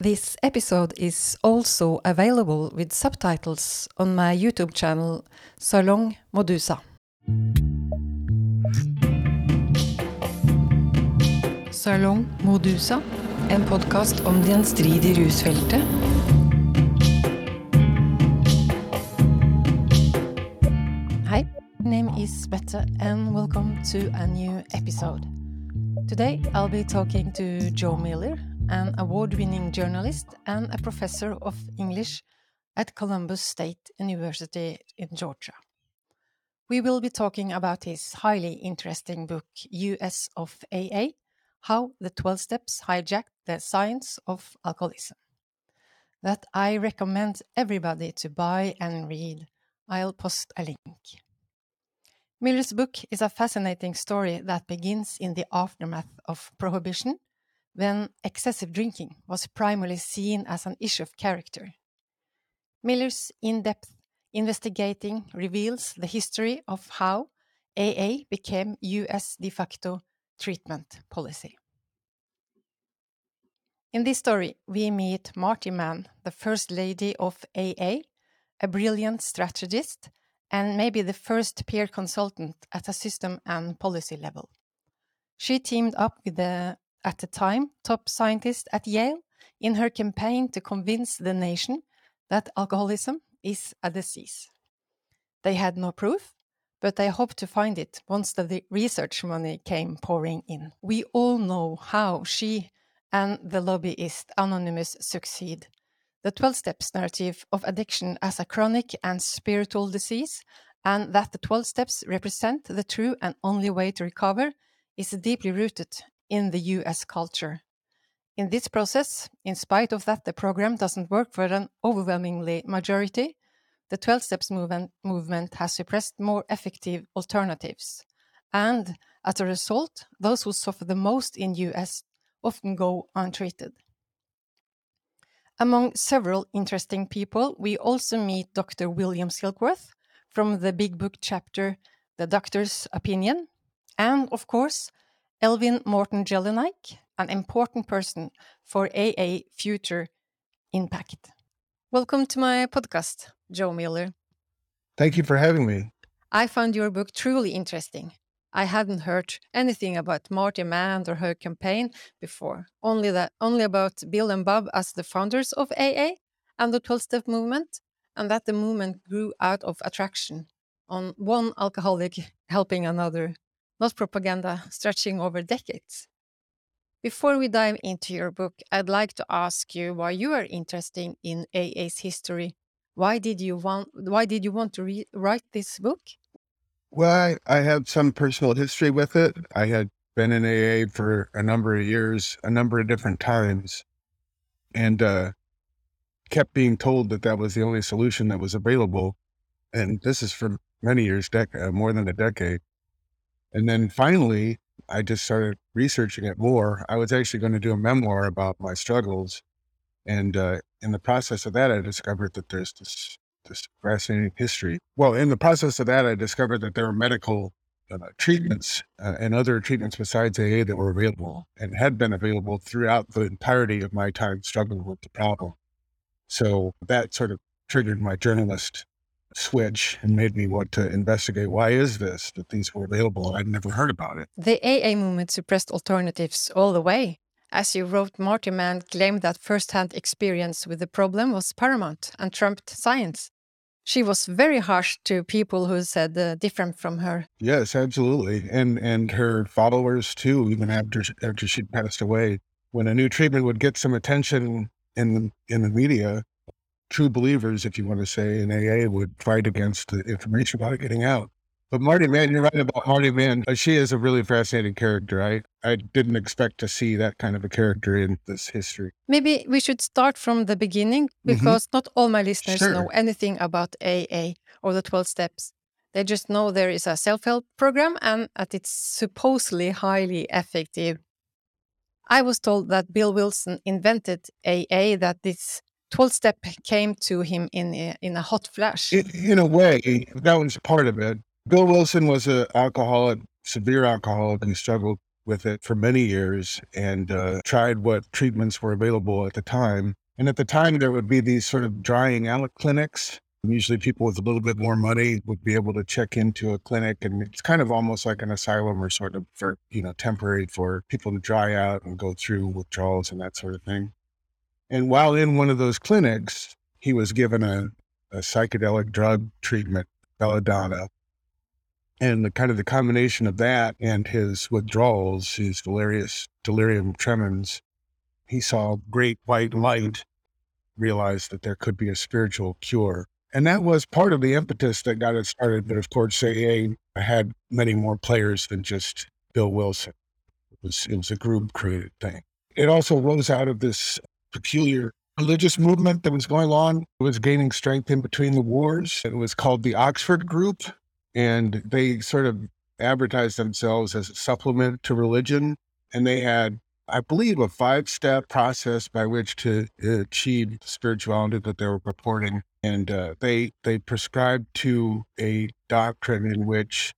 This episode is also available with subtitles on my YouTube channel Salong Modusa. Salong Modusa, en podkast om det gjenstridige rusfeltet. Hi, my name is Bette, and welcome to a new episode. Today I'll be talking to Joe Miller, an award winning journalist and a professor of English at Columbus State University in Georgia. We will be talking about his highly interesting book, US of AA How the 12 Steps Hijacked the Science of Alcoholism, that I recommend everybody to buy and read. I'll post a link. Miller's book is a fascinating story that begins in the aftermath of Prohibition when excessive drinking was primarily seen as an issue of character. Miller's in depth investigating reveals the history of how AA became US de facto treatment policy. In this story, we meet Marty Mann, the first lady of AA, a brilliant strategist and maybe the first peer consultant at a system and policy level. She teamed up with the at the time top scientist at Yale in her campaign to convince the nation that alcoholism is a disease. They had no proof, but they hoped to find it once the research money came pouring in. We all know how she and the lobbyist Anonymous succeed. The 12 steps narrative of addiction as a chronic and spiritual disease, and that the 12 steps represent the true and only way to recover, is deeply rooted in the US culture. In this process, in spite of that the program doesn't work for an overwhelmingly majority, the 12 steps movement, movement has suppressed more effective alternatives. And as a result, those who suffer the most in US often go untreated. Among several interesting people, we also meet Dr. William Silkworth from the Big Book chapter The Doctor's Opinion, and of course, Elvin Morton Jellinek, an important person for AA future impact. Welcome to my podcast, Joe Miller. Thank you for having me. I found your book truly interesting. I hadn't heard anything about Marty Mann or her campaign before, only that only about Bill and Bob as the founders of AA and the 12 step movement, and that the movement grew out of attraction on one alcoholic helping another not propaganda stretching over decades. Before we dive into your book, I'd like to ask you why you are interested in AA's history. Why did you want why did you want to write this book? Well, I, I have some personal history with it. I had been in AA for a number of years, a number of different times, and uh, kept being told that that was the only solution that was available. And this is for many years, dec- uh, more than a decade. And then finally, I just started researching it more. I was actually going to do a memoir about my struggles. And uh, in the process of that, I discovered that there's this, this fascinating history. Well, in the process of that, I discovered that there were medical uh, treatments uh, and other treatments besides AA that were available and had been available throughout the entirety of my time struggling with the problem. So that sort of triggered my journalist switch and made me want to investigate why is this that these were available? I'd never heard about it. The aa movement suppressed alternatives all the way. As you wrote marty mann claimed that first-hand experience with the problem was paramount and trumped science. She was very harsh to people who said uh, different from her. Yes absolutely. And and her followers too even after after she passed away. When a new treatment would get some attention in the in the media true believers, if you want to say, in AA would fight against the information about it getting out. But Marty Mann, you're right about Marty Mann. Uh, she is a really fascinating character. I, I didn't expect to see that kind of a character in this history. Maybe we should start from the beginning mm-hmm. because mm-hmm. not all my listeners sure. know anything about AA or the 12 steps. They just know there is a self help program and that it's supposedly highly effective. I was told that Bill Wilson invented AA, that this 12 step came to him in a, in a hot flash. In, in a way, that was part of it. Bill Wilson was an alcoholic, severe alcoholic, and struggled with it for many years and uh, tried what treatments were available at the time. And at the time, there would be these sort of drying out clinics. Usually, people with a little bit more money would be able to check into a clinic, and it's kind of almost like an asylum or sort of for, you know, temporary for people to dry out and go through withdrawals and that sort of thing. And while in one of those clinics, he was given a, a psychedelic drug treatment, belladonna, and the kind of the combination of that and his withdrawals, his delirious delirium tremens, he saw great white light, realized that there could be a spiritual cure. And that was part of the impetus that got it started. But of course, AA had many more players than just Bill Wilson. It was, it was a group created thing. It also rose out of this peculiar religious movement that was going on. It was gaining strength in between the wars. It was called the Oxford Group and they sort of advertised themselves as a supplement to religion. And they had, I believe, a five step process by which to achieve spirituality that they were purporting. And uh, they they prescribed to a doctrine in which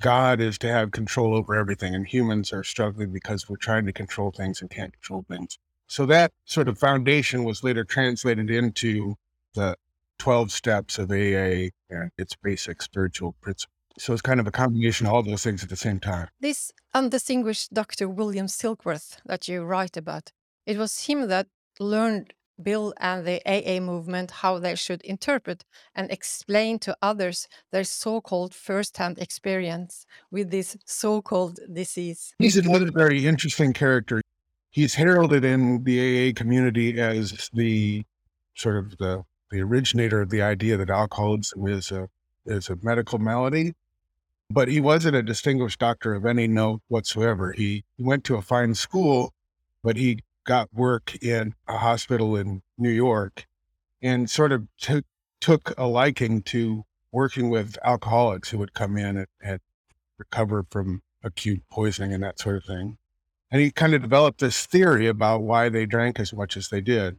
God is to have control over everything, and humans are struggling because we're trying to control things and can't control things. So that sort of foundation was later translated into the 12 steps of AA and its basic spiritual principles. So it's kind of a combination of all those things at the same time. This undistinguished Dr. William Silkworth that you write about, it was him that learned Bill and the AA movement how they should interpret and explain to others their so called first hand experience with this so called disease. He's another very interesting character. He's heralded in the AA community as the sort of the the originator of the idea that alcoholism is a is a medical malady. But he wasn't a distinguished doctor of any note whatsoever. He, went to a fine school, but he got work in a hospital in New York and sort of took took a liking to working with alcoholics who would come in and, and recover from acute poisoning and that sort of thing. And he kind of developed this theory about why they drank as much as they did.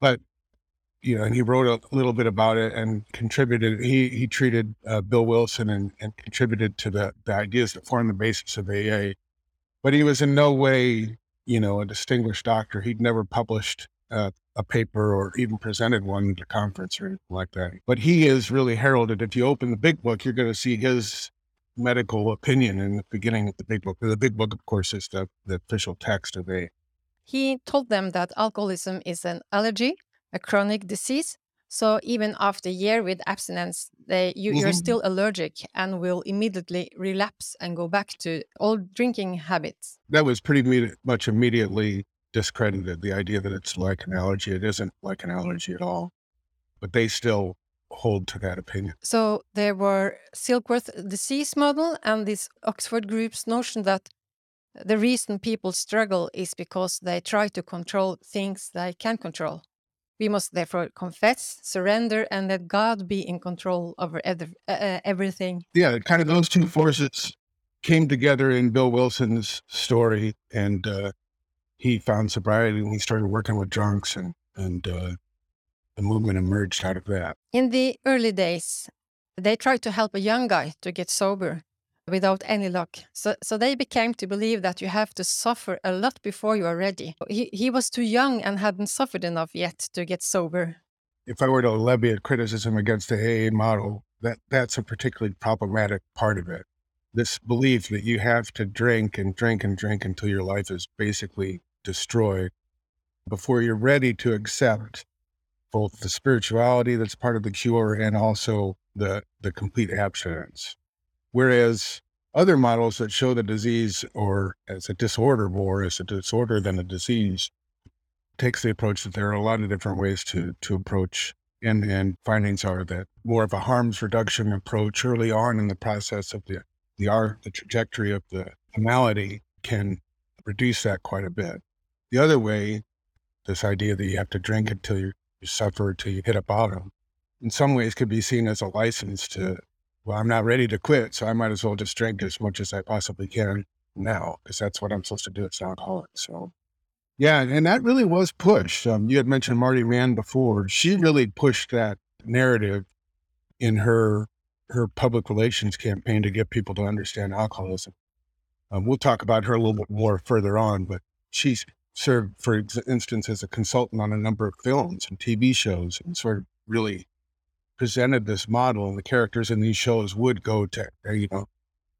But you know, and he wrote a little bit about it and contributed. He he treated uh, Bill Wilson and, and contributed to the, the ideas that formed the basis of AA. But he was in no way, you know, a distinguished doctor. He'd never published uh, a paper or even presented one at a conference or anything like that. But he is really heralded. If you open the big book, you're going to see his medical opinion in the beginning of the big book. The big book, of course, is the, the official text of AA. He told them that alcoholism is an allergy a chronic disease. So even after a year with abstinence, they, you, you're Mhm. still allergic and will immediately relapse and go back to old drinking habits. That was pretty much immediately discredited. The idea that it's like an allergy, it isn't like an allergy at all. But they still hold to that opinion. So there were Silkworth disease model and this Oxford group's notion that the reason people struggle is because they try to control things they can control. We must therefore confess, surrender, and let God be in control over ev- uh, everything. Yeah, kind of those two forces came together in Bill Wilson's story, and uh, he found sobriety and he started working with drunks, and and uh, the movement emerged out of that. In the early days, they tried to help a young guy to get sober without any luck. So, so they became to believe that you have to suffer a lot before you are ready. He, he was too young and hadn't suffered enough yet to get sober. If I were to levy a criticism against the AA model, that that's a particularly problematic part of it. This belief that you have to drink and drink and drink until your life is basically destroyed before you're ready to accept both the spirituality that's part of the cure and also the the complete abstinence. Whereas other models that show the disease or as a disorder more as a disorder than a disease takes the approach that there are a lot of different ways to to approach and and findings are that more of a harms reduction approach early on in the process of the the art the trajectory of the malady can reduce that quite a bit. The other way, this idea that you have to drink until you, you suffer until you hit a bottom, in some ways could be seen as a license to well, I'm not ready to quit, so I might as well just drink as much as I possibly can now, because that's what I'm supposed to do as an alcoholic. So, yeah, and that really was pushed. Um, you had mentioned Marty Mann before. She really pushed that narrative in her her public relations campaign to get people to understand alcoholism. Um, we'll talk about her a little bit more further on, but she's served, for instance, as a consultant on a number of films and TV shows and sort of really presented this model. And the characters in these shows would go to, uh, you know,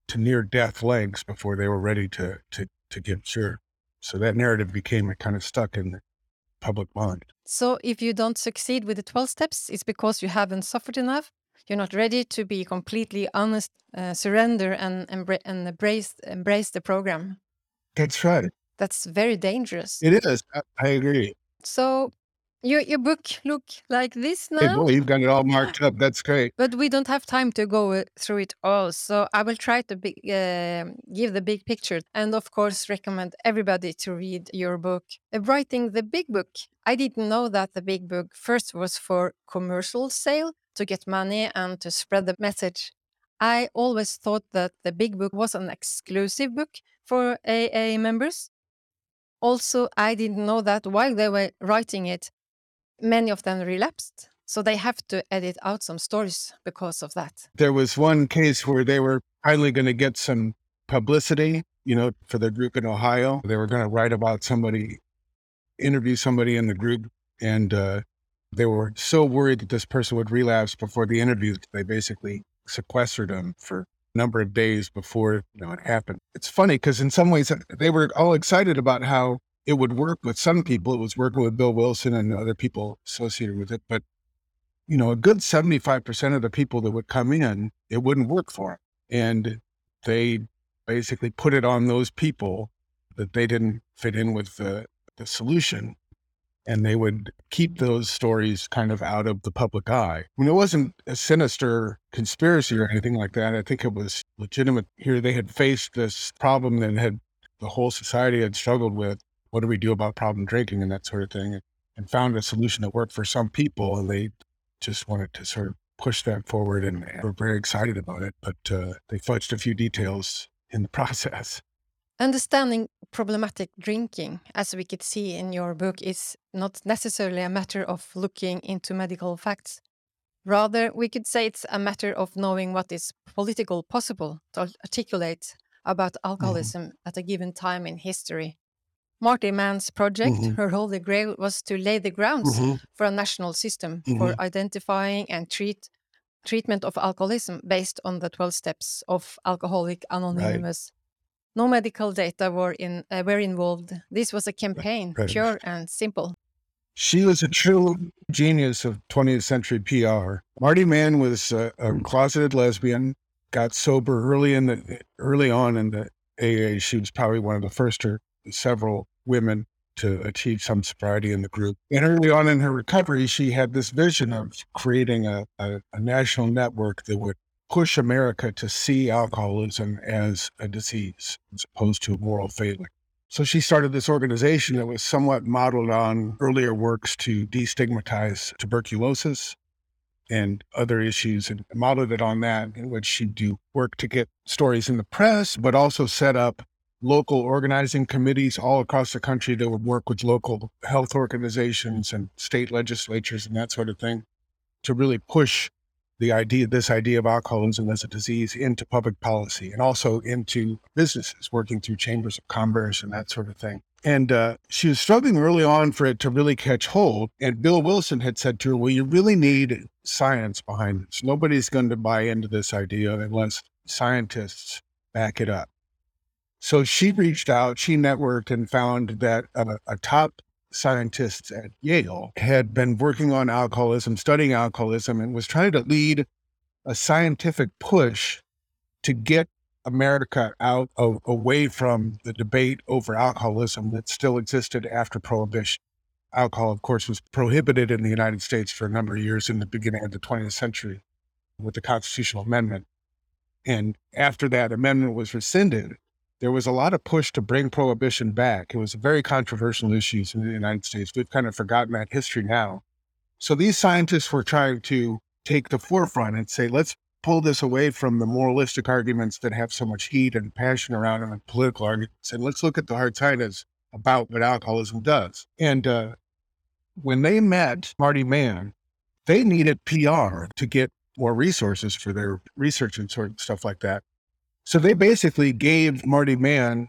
to near death lengths before they were ready to, to, to give sure. So that narrative became a kind of stuck in the public mind. So if you don't succeed with the 12 steps, it's because you haven't suffered enough. You're not ready to be completely honest, uh, surrender and, embra- and embrace, embrace the program. That's right. That's very dangerous. It is. I, I agree. So your your book look like this Hey, now, boy, you've got it all marked up. That's great. but we don't have time to go uh, through it all. So I will try to big, uh, give the big picture, and of course recommend everybody to read your book. Uh, writing the big book, I didn't know that the big book first was for commercial sale to get money and to spread the message. I always thought that the big book was an exclusive book for AA members. Also, I didn't know that while they were writing it, many of them relapsed. So they have to edit out some stories because of that. There was one case where they were finally going to get some publicity, you know, for the group in Ohio. They were going to write about somebody, interview somebody in the group, and uh, they were so worried that this person would relapse before the interview, they basically sequestered them for number of days before you know it happened. It's funny because in some ways uh, they were all excited about how it would work with some people. It was working with Bill Wilson and other people associated with it, but you know, a good seventy-five percent of the people that would come in, it wouldn't work for them, and they basically put it on those people that they didn't fit in with the the solution and they would keep those stories kind of out of the public eye. I mean, it wasn't a sinister conspiracy or anything like that. I think it was legitimate. Here they had faced this problem that had the whole society had struggled with. What do we do about problem drinking and that sort of thing? And found a solution that worked for some people, and they just wanted to sort of push that forward and were very excited about it. But uh, they fudged a few details in the process. Understanding problematic drinking, as we could see in your book, is not necessarily a matter of looking into medical facts. Rather, we could say it's a matter of knowing what is political possible to articulate about alcoholism at a given time in history. Marty Mann's project, Mhm. her holy grail, was to lay the grounds Mhm. for a national system for Mhm. identifying and treat treatment of alcoholism based on the 12 steps of Alcoholic Anonymous. No medical data were in uh, were involved. This was a campaign, right. pure and simple. She was a true genius of 20th century PR. Marty Mann was a, a closeted lesbian, got sober early in the early on in the AA. She was probably one of the first or several women to achieve some sobriety in the group. And early on in her recovery, she had this vision of creating a, a, a national network that would push America to see alcoholism as a disease as opposed to a moral failing. So she started this organization that was somewhat modeled on earlier works to destigmatize tuberculosis and other issues and modeled it on that, in which she'd do work to get stories in the press, but also set up local organizing committees all across the country that would work with local health organizations and state legislatures and that sort of thing to really push the idea, this idea of alcoholism as a disease into public policy and also into businesses, working through chambers of commerce and that sort of thing. And uh, she was struggling early on for it to really catch hold. And Bill Wilson had said to her, Well, you really need science behind this. Nobody's going to buy into this idea unless scientists back it up. So she reached out, she networked and found that uh, a top scientist at Yale had been working on alcoholism, studying alcoholism, and was trying to lead a scientific push to get America out of away from the debate over alcoholism that still existed after prohibition. Alcohol, of course, was prohibited in the United States for a number of years in the beginning of the 20th century with the constitutional amendment. And after that amendment was rescinded, there was a lot of push to bring prohibition back. It was a very controversial issue in the United States. We've kind of forgotten that history now. So these scientists were trying to take the forefront and say, let's pull this away from the moralistic arguments that have so much heat and passion around them and political arguments. And let's look at the hard science about what alcoholism does. And uh, when they met Marty Mann, they needed PR to get more resources for their research and sort of stuff like that. So they basically gave Marty Mann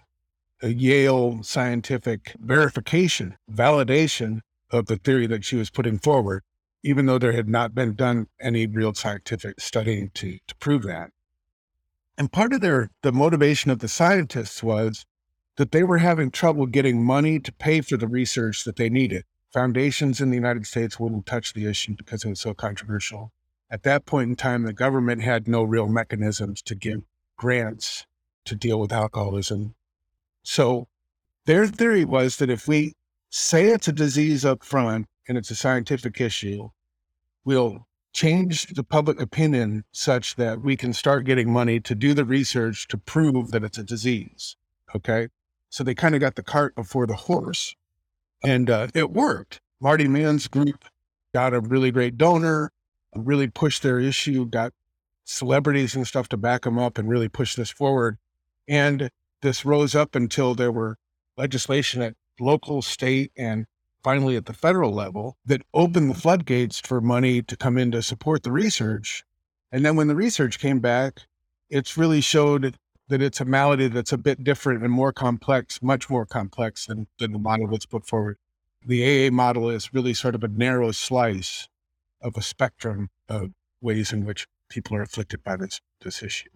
a Yale scientific verification, validation of the theory that she was putting forward, even though there had not been done any real scientific studying to, to prove that. And part of their the motivation of the scientists was that they were having trouble getting money to pay for the research that they needed. Foundations in the United States wouldn't touch the issue because it was so controversial. At that point in time, the government had no real mechanisms to give grants to deal with alcoholism. So their theory was that if we say it's a disease up front and it's a scientific issue, we'll change the public opinion such that we can start getting money to do the research to prove that it's a disease. Okay. So they kind of got the cart before the horse. And uh, it worked. Marty Mann's group got a really great donor, really pushed their issue, got celebrities and stuff to back them up and really push this forward. And this rose up until there were legislation at local, state, and finally at the federal level that opened the floodgates for money to come in to support the research. And then when the research came back, it's really showed that it's a malady that's a bit different and more complex, much more complex than, than the model that's put forward. The AA model is really sort of a narrow slice of a spectrum of ways in which people are afflicted by this, this issue.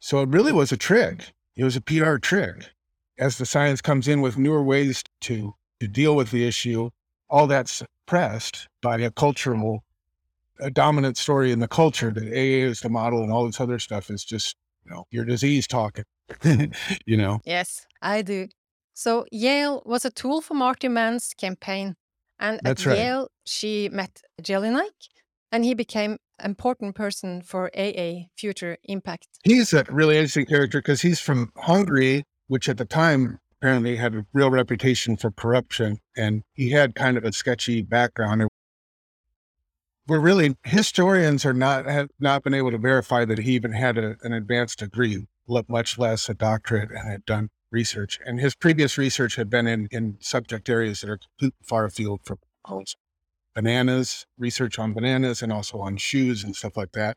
So it really was a trick. It was a PR trick. As the science comes in with newer ways to to deal with the issue, all that's suppressed by a cultural, a dominant story in the culture that AA is the model and all this other stuff is just, you know, your disease talking, you know? Yes, I do. So Yale was a tool for Marty Mann's campaign. And That's at right. Yale, she met Jellinek and he became important person for AA future impact. He's a really interesting character because he's from Hungary, which at the time apparently had a real reputation for corruption, and he had kind of a sketchy background. We're really historians are not have not been able to verify that he even had a, an advanced degree, much less a doctorate, and had done research. And his previous research had been in in subject areas that are far afield from bananas, research on bananas, and also on shoes and stuff like that.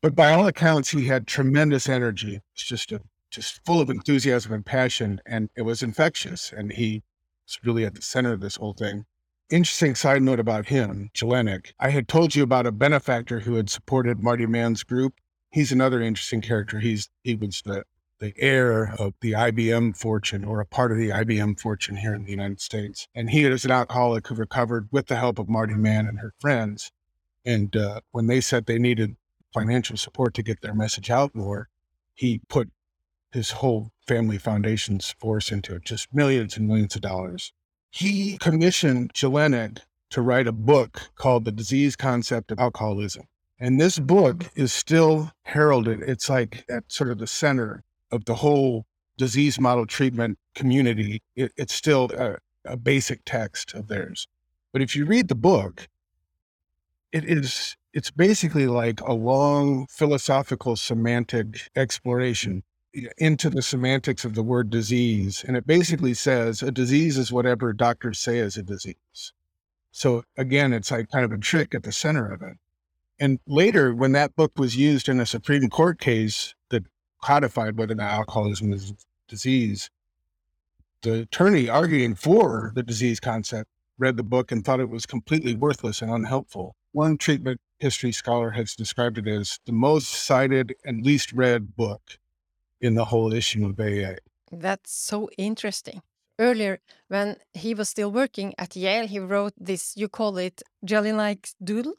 But by all accounts, he had tremendous energy. It's just a just full of enthusiasm and passion, and it was infectious. And he was really at the center of this whole thing. Interesting side note about him, Jellinek. I had told you about a benefactor who had supported Marty Mann's group. He's another interesting character. He's he was the the heir of the IBM fortune or a part of the IBM fortune here in the United States. And he is an alcoholic who recovered with the help of Marty Mann and her friends. And uh, when they said they needed financial support to get their message out more, he put his whole family foundation's force into it, just millions and millions of dollars. He commissioned Jellinek to write a book called The Disease Concept of Alcoholism. And this book is still heralded. It's like at sort of the center of the whole disease model treatment community. It, it's still a, a basic text of theirs. But if you read the book, it is it's basically like a long philosophical semantic exploration into the semantics of the word disease. And it basically says a disease is whatever doctors say is a disease. So again, it's like kind of a trick at the center of it. And later, when that book was used in a Supreme Court case codified whether or not alcoholism is a disease, the attorney arguing for the disease concept read the book and thought it was completely worthless and unhelpful. One treatment history scholar has described it as the most cited and least read book in the whole issue of AA. That's so interesting. Earlier, when he was still working at Yale, he wrote this, you call it Jellinek Doodle,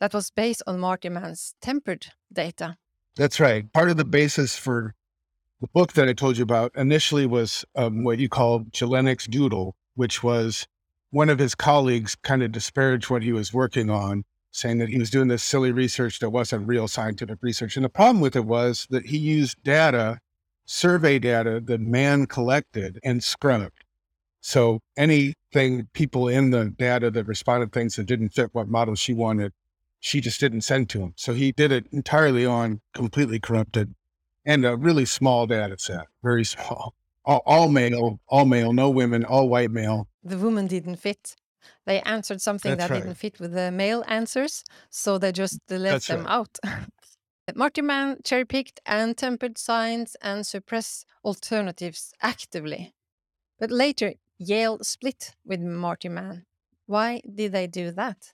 that was based on Marty Mann's tempered data. That's right. Part of the basis for the book that I told you about initially was um, what you call Jellinek's Doodle, which was one of his colleagues kind of disparaged what he was working on saying that he was doing this silly research that wasn't real scientific research. And the problem with it was that he used data, survey data that Mann collected and scrubbed. So anything people in the data that responded things that didn't fit what model she wanted, she just didn't send to him. So he did it entirely on completely corrupted and a really small data set, very small. All, all male, all male, no women, all white male. The woman didn't fit they answered something That's that right. didn't fit with the male answers, so they just let That's them right. out. Marty Mann cherry picked and tempered signs and suppressed alternatives actively. But later, Yale split with Marty Mann. Why did they do that?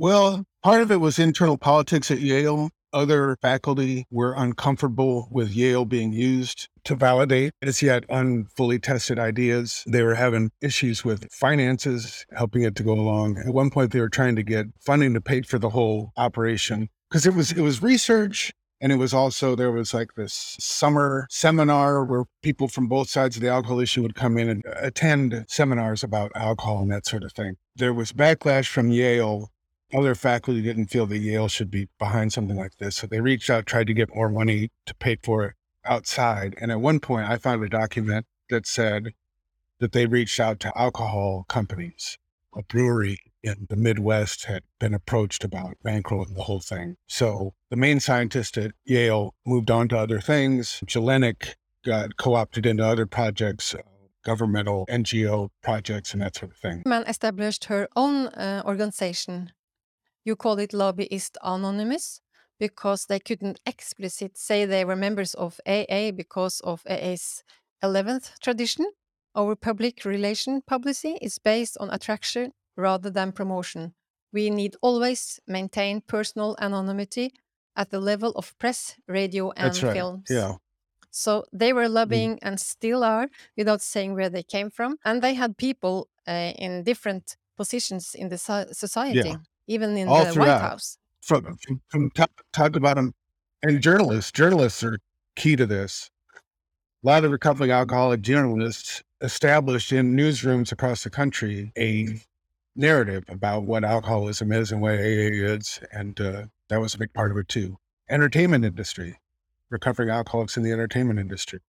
Well, part of it was internal politics at Yale. Other faculty were uncomfortable with Yale being used to validate as yet unfully tested ideas. They were having issues with finances, helping it to go along. At one point, they were trying to get funding to pay for the whole operation because it was it was research and it was also there was like this summer seminar where people from both sides of the alcohol issue would come in and attend seminars about alcohol and that sort of thing. There was backlash from Yale other faculty didn't feel that Yale should be behind something like this. So they reached out, tried to get more money to pay for it outside. And at one point, I found a document that said that they reached out to alcohol companies. A brewery in the Midwest had been approached about bankrolling the whole thing. So the main scientist at Yale moved on to other things. Jellinek got co opted into other projects, uh, governmental NGO projects, and that sort of thing. Mann established her own uh, organization you call it lobbyist anonymous because they couldn't explicit say they were members of AA because of AA's 11th tradition. Our public relation policy is based on attraction rather than promotion. We need always maintain personal anonymity at the level of press, radio, and That's right. films. Yeah. So they were Mm. lobbying and still are without saying where they came from. And they had people uh, in different positions in the so- society, even in All the White. House. from from, from top, top to bottom. And journalists, journalists are key to this. A lot of recovering alcoholic journalists established in newsrooms across the country a narrative about what alcoholism is and what AA is, and uh, that was a big part of it too. Entertainment industry, recovering alcoholics in the entertainment industry.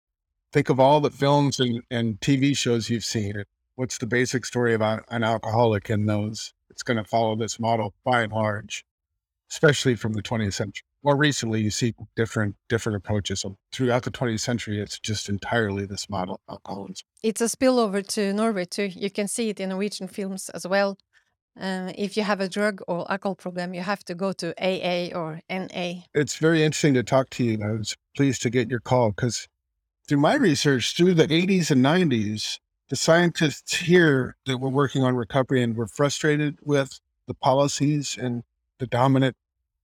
Think of all the films and, and TV shows you've seen. What's the basic story about an alcoholic in those? It's going to follow this model by and large especially from the 20th century. More recently, you see different different approaches. So throughout the 20th century, it's just entirely this model of alcoholism. It's a spillover to Norway too. You can see it in Norwegian films as well. Uh, if you have a drug or alcohol problem, you have to go to AA or NA. It's very interesting to talk to you. I was pleased to get your call because through my research, through the 80s and 90s, the scientists here that were working on recovery and were frustrated with the policies and the dominant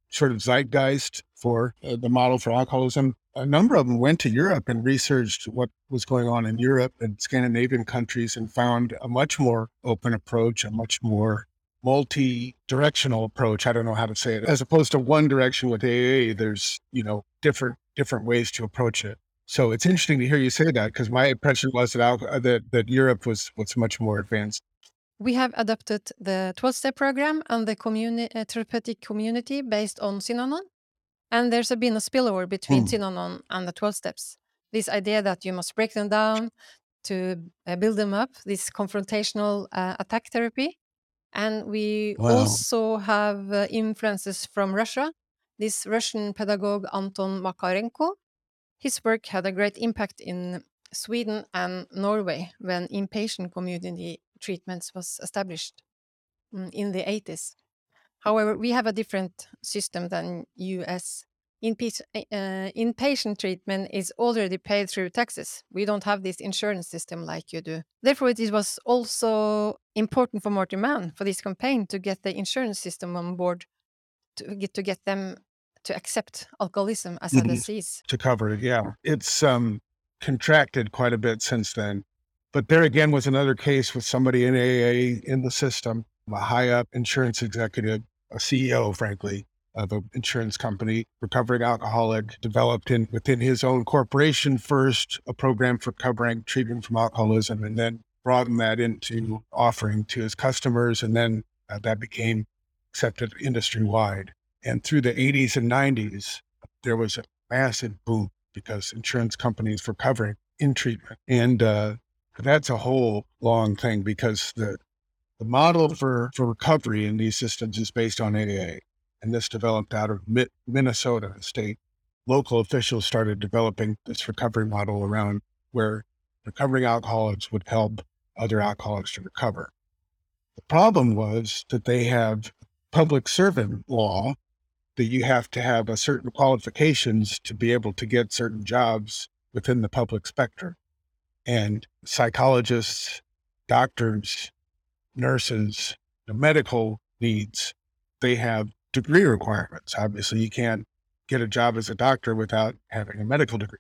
sort of zeitgeist for uh, the model for alcoholism. A number of them went to Europe and researched what was going on in Europe and Scandinavian countries and found a much more open approach, a much more multi-directional approach. I don't know how to say it. As opposed to one direction with AA, there's, you know, different different ways to approach it. So it's interesting to hear you say that because my impression was that, al- that that Europe was was much more advanced. We have adopted the 12 step program and the communi- uh, therapeutic community based on Synanon. And there's a been a spillover between Hmm. Synanon and the 12 steps. This idea that you must break them down to uh, build them up, this confrontational uh, attack therapy. And we Wow. also have uh, influences from Russia. This Russian pedagogue Anton Makarenko, his work had a great impact in Sweden and Norway when inpatient community treatments was established mm, in the 80s. However, we have a different system than US. Inpa- uh, inpatient treatment is already paid through taxes. We don't have this insurance system like you do. Therefore, it was also important for Marty Mann for this campaign to get the insurance system on board to get to get them to accept alcoholism as a Mhm. disease. to cover it. Yeah, it's um, contracted quite a bit since then. But there again was another case with somebody in AA in the system, a high up insurance executive, a CEO, frankly, of an insurance company, recovering alcoholic, developed in within his own corporation first a program for covering treatment from alcoholism, and then broadened that into offering to his customers, and then uh, that became accepted industry wide. And through the 80s and 90s, there was a massive boom because insurance companies were covering in treatment. And uh, that's a whole long thing because the the model for, for recovery in these systems is based on AA. And this developed out of Mi- Minnesota state. Local officials started developing this recovery model around where recovering alcoholics would help other alcoholics to recover. The problem was that they have public servant law that you have to have a certain qualifications to be able to get certain jobs within the public spectrum. And psychologists, doctors, nurses, the medical needs, they have degree requirements. Obviously, you can't get a job as a doctor without having a medical degree.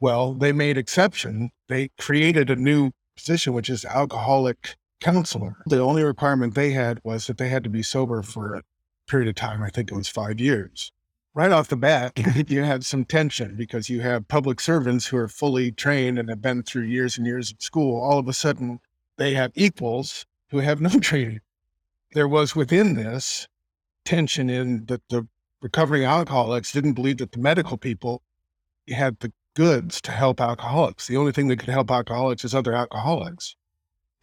Well, they made exception. They created a new position, which is alcoholic counselor. The only requirement they had was that they had to be sober for period of time. I think it was five years. Right off the bat, you had some tension because you have public servants who are fully trained and have been through years and years of school. All of a sudden, they have equals who have no training. There was within this tension in that the recovering alcoholics didn't believe that the medical people had the goods to help alcoholics. The only thing that could help alcoholics is other alcoholics.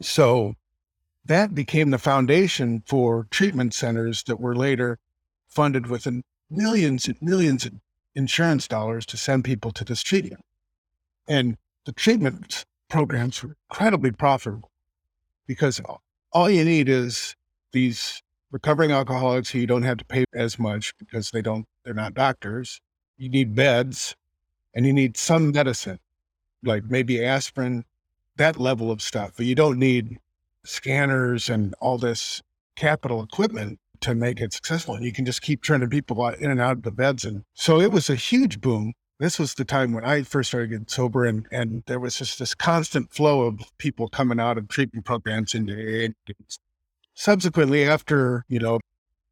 So that became the foundation for treatment centers that were later funded with millions and millions of insurance dollars to send people to this treatment. And the treatment programs were incredibly profitable because all you need is these recovering alcoholics who you don't have to pay as much because they don't they're not doctors. You need beds and you need some medicine, like maybe aspirin, that level of stuff. But you don't need scanners and all this capital equipment to make it successful. And you can just keep turning people in and out of the beds. And so it was a huge boom. This was the time when I first started getting sober, and, and there was just this constant flow of people coming out of treatment programs into Subsequently, after, you know,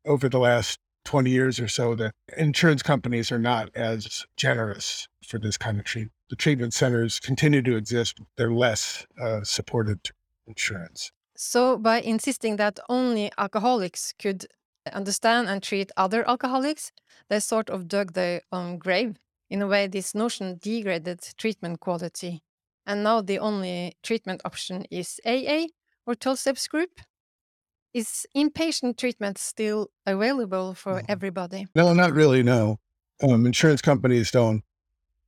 over the last 20 years or so, the insurance companies are not as generous for this kind of treatment. The treatment centers continue to exist, they're less uh, supported insurance. So, by insisting that only alcoholics could understand and treat other alcoholics, they sort of dug their own grave. In a way, this notion degraded treatment quality. And now the only treatment option is AA or 12 steps group. Is inpatient treatment still available for Mhm. everybody? No, not really. No, um, insurance companies don't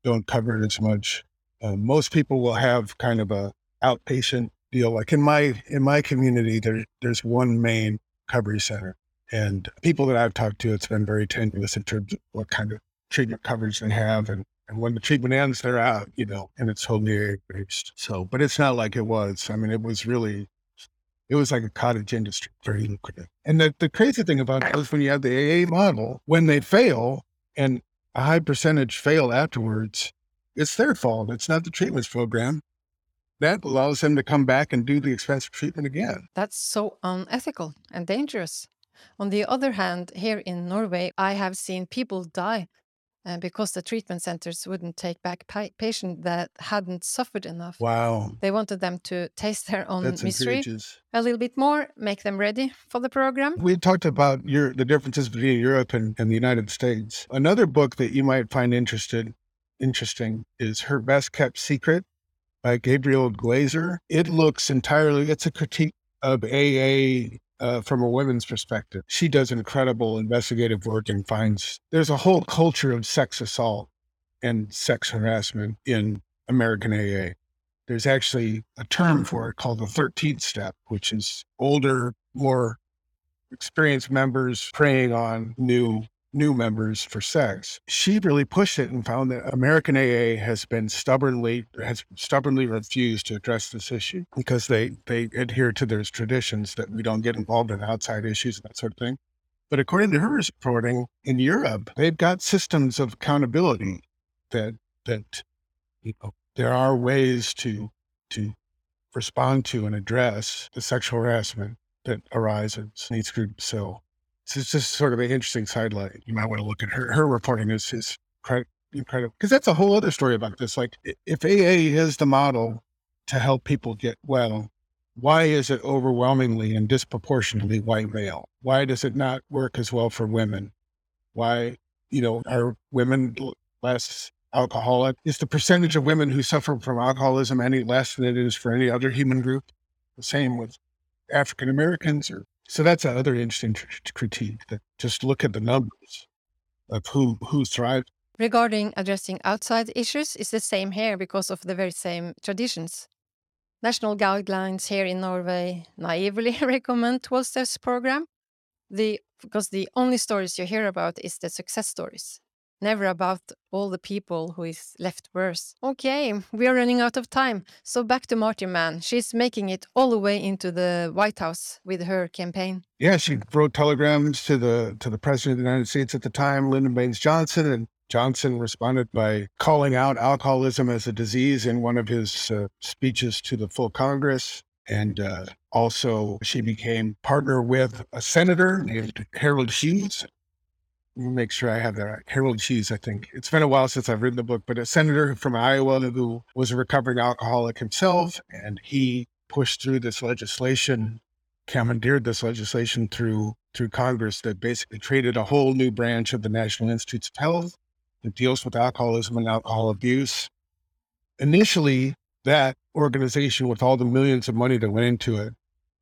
don't cover it as much. Um, most people will have kind of a outpatient deal. Like in my in my community, there there's one main recovery center, and people that I've talked to, it's been very tenuous in terms of what kind of treatment coverage they have, and and when the treatment ends, they're out. You know, and it's totally based. So, but it's not like it was. I mean, it was really it was like a cottage industry, very lucrative. And the, the crazy thing about it was when you have the AA model, when they fail and a high percentage fail afterwards, it's their fault. It's not the treatments program. That allows them to come back and do the expensive treatment again. That's so unethical and dangerous. On the other hand, here in Norway, I have seen people die uh, because the treatment centers wouldn't take back pa- patients that hadn't suffered enough. Wow. They wanted them to taste their own That's misery a little bit more, make them ready for the program. We talked about your the differences between Europe and, and the United States. Another book that you might find interested interesting is Her Best Kept Secret by Gabrielle Glaser. It looks entirely it's a critique of AA uh, from a women's perspective. She does incredible investigative work and finds there's a whole culture of sex assault and sex harassment in American AA. There's actually a term for it called the 13th step, which is older, more experienced members preying on new new members for sex. She really pushed it and found that American AA has been stubbornly has stubbornly refused to address this issue because they they adhere to their traditions that we don't get involved in outside issues and that sort of thing. But according to her reporting in Europe, they've got systems of accountability that that you know there are ways to to respond to and address the sexual harassment that arises in each group. So it's just sort of an interesting sidelight. You might want to look at her. Her reporting is is incredible because that's a whole other story about this. Like if AA is the model to help people get well, why is it overwhelmingly and disproportionately white male? Why does it not work as well for women? Why, you know, are women less alcoholic? Is the percentage of women who suffer from alcoholism any less than it is for any other human group? The same with African Americans or so that's another interesting tr- critique that just look at the numbers of who who thrived. Regarding addressing outside issues is the same here because of the very same traditions. National guidelines here in Norway naively recommend 12 steps program. the because the only stories you hear about is the success stories never about all the people who is left worse. Okay, we are running out of time. So back to Marty Mann. She's making it all the way into the White House with her campaign. Yeah, she wrote telegrams to the to the president of the United States at the time, Lyndon Baines Johnson, and Johnson responded by calling out alcoholism as a disease in one of his uh, speeches to the full Congress. And uh, also, she became partner with a senator named Harold Hughes, make sure I have that right. Harold Hughes, I think. It's been a while since I've written the book, but a senator from Iowa who was a recovering alcoholic himself, and he pushed through this legislation, commandeered this legislation through through Congress that basically created a whole new branch of the National Institutes of Health that deals with alcoholism and alcohol abuse. Initially, that organization, with all the millions of money that went into it,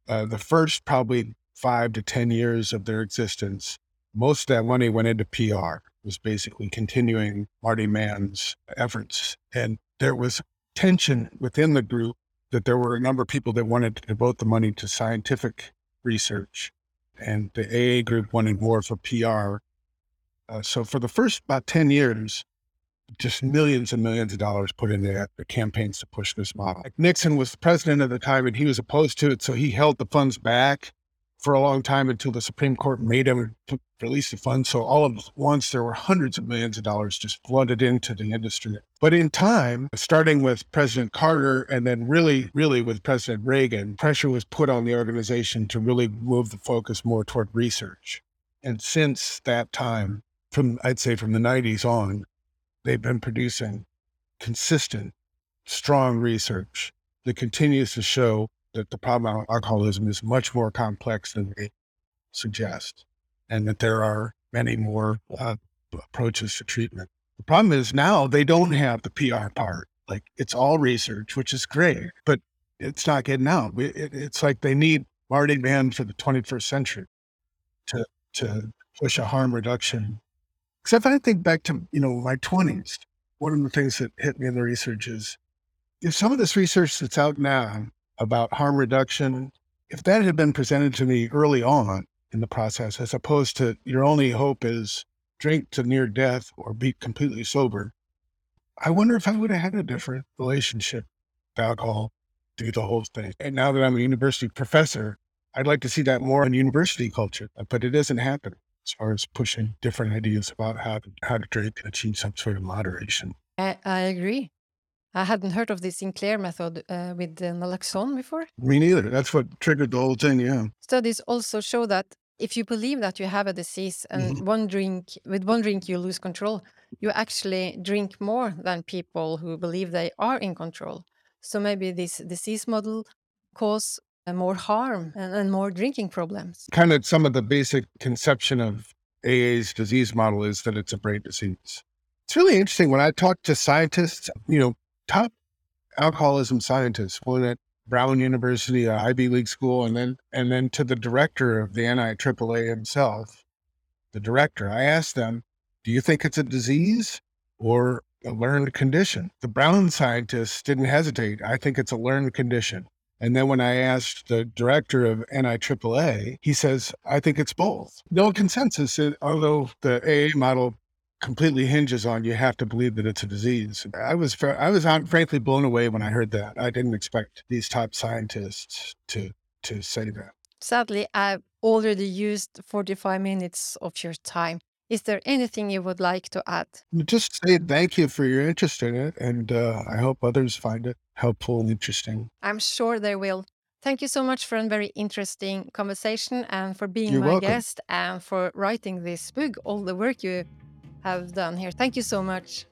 uh, the first probably five to 10 years of their existence, most of that money went into PR, it was basically continuing Marty Mann's efforts. And there was tension within the group that there were a number of people that wanted to devote the money to scientific research. And the AA group wanted more for PR. Uh, so for the first about 10 years, just millions and millions of dollars put into the campaigns to push this model. Nixon was the president at the time and he was opposed to it. So he held the funds back for a long time until the Supreme Court made them release the funds. So all of once there were hundreds of millions of dollars just flooded into the industry. But in time, starting with President Carter and then really, really with President Reagan, pressure was put on the organization to really move the focus more toward research. And since that time, from I'd say from the 90s on, they've been producing consistent, strong research that continues to show that the problem of alcoholism is much more complex than they suggest, and that there are many more uh, approaches to treatment. The problem is now they don't have the PR part. Like it's all research, which is great, but it's not getting out. It, it's like they need Marty Mann for the 21st century to to push a harm reduction. Except if I think back to you know my 20s. One of the things that hit me in the research is if some of this research that's out now about harm reduction, if that had been presented to me early on in the process, as opposed to your only hope is drink to near death or be completely sober, I wonder if I would have had a different relationship with alcohol through the whole thing. And now that I'm a university professor, I'd like to see that more in university culture, but it doesn't happen as far as pushing different ideas about how to, how to drink and achieve some sort of moderation. I, I agree. I hadn't heard of the Sinclair method uh, with the naloxone before. Me neither. That's what triggered the whole thing. Yeah. Studies also show that if you believe that you have a disease and mm -hmm. one drink with one drink you lose control, you actually drink more than people who believe they are in control. So maybe this disease model cause uh, more harm and, and more drinking problems. Kind of some of the basic conception of AA's disease model is that it's a brain disease. It's really interesting when I talk to scientists, you know, top alcoholism scientists, one at Brown University, a Ivy League school, and then and then to the director of the NIAAA himself, the director. I asked them, "Do you think it's a disease or a learned condition?" The Brown scientists didn't hesitate. I think it's a learned condition. And then when I asked the director of NIAAA, he says, I think it's both. No consensus, although the AA model completely hinges on you have to believe that it's a disease. I was I was frankly blown away when I heard that. I didn't expect these top scientists to to say that. Sadly, I've already used 45 minutes of your time. Is there anything you would like to add? Just say thank you for your interest in it, and uh, I hope others find it helpful and interesting. I'm sure they will. Thank you so much for a very interesting conversation and for being You're my welcome. guest and for writing this book, all the work you have done here. Thank you so much.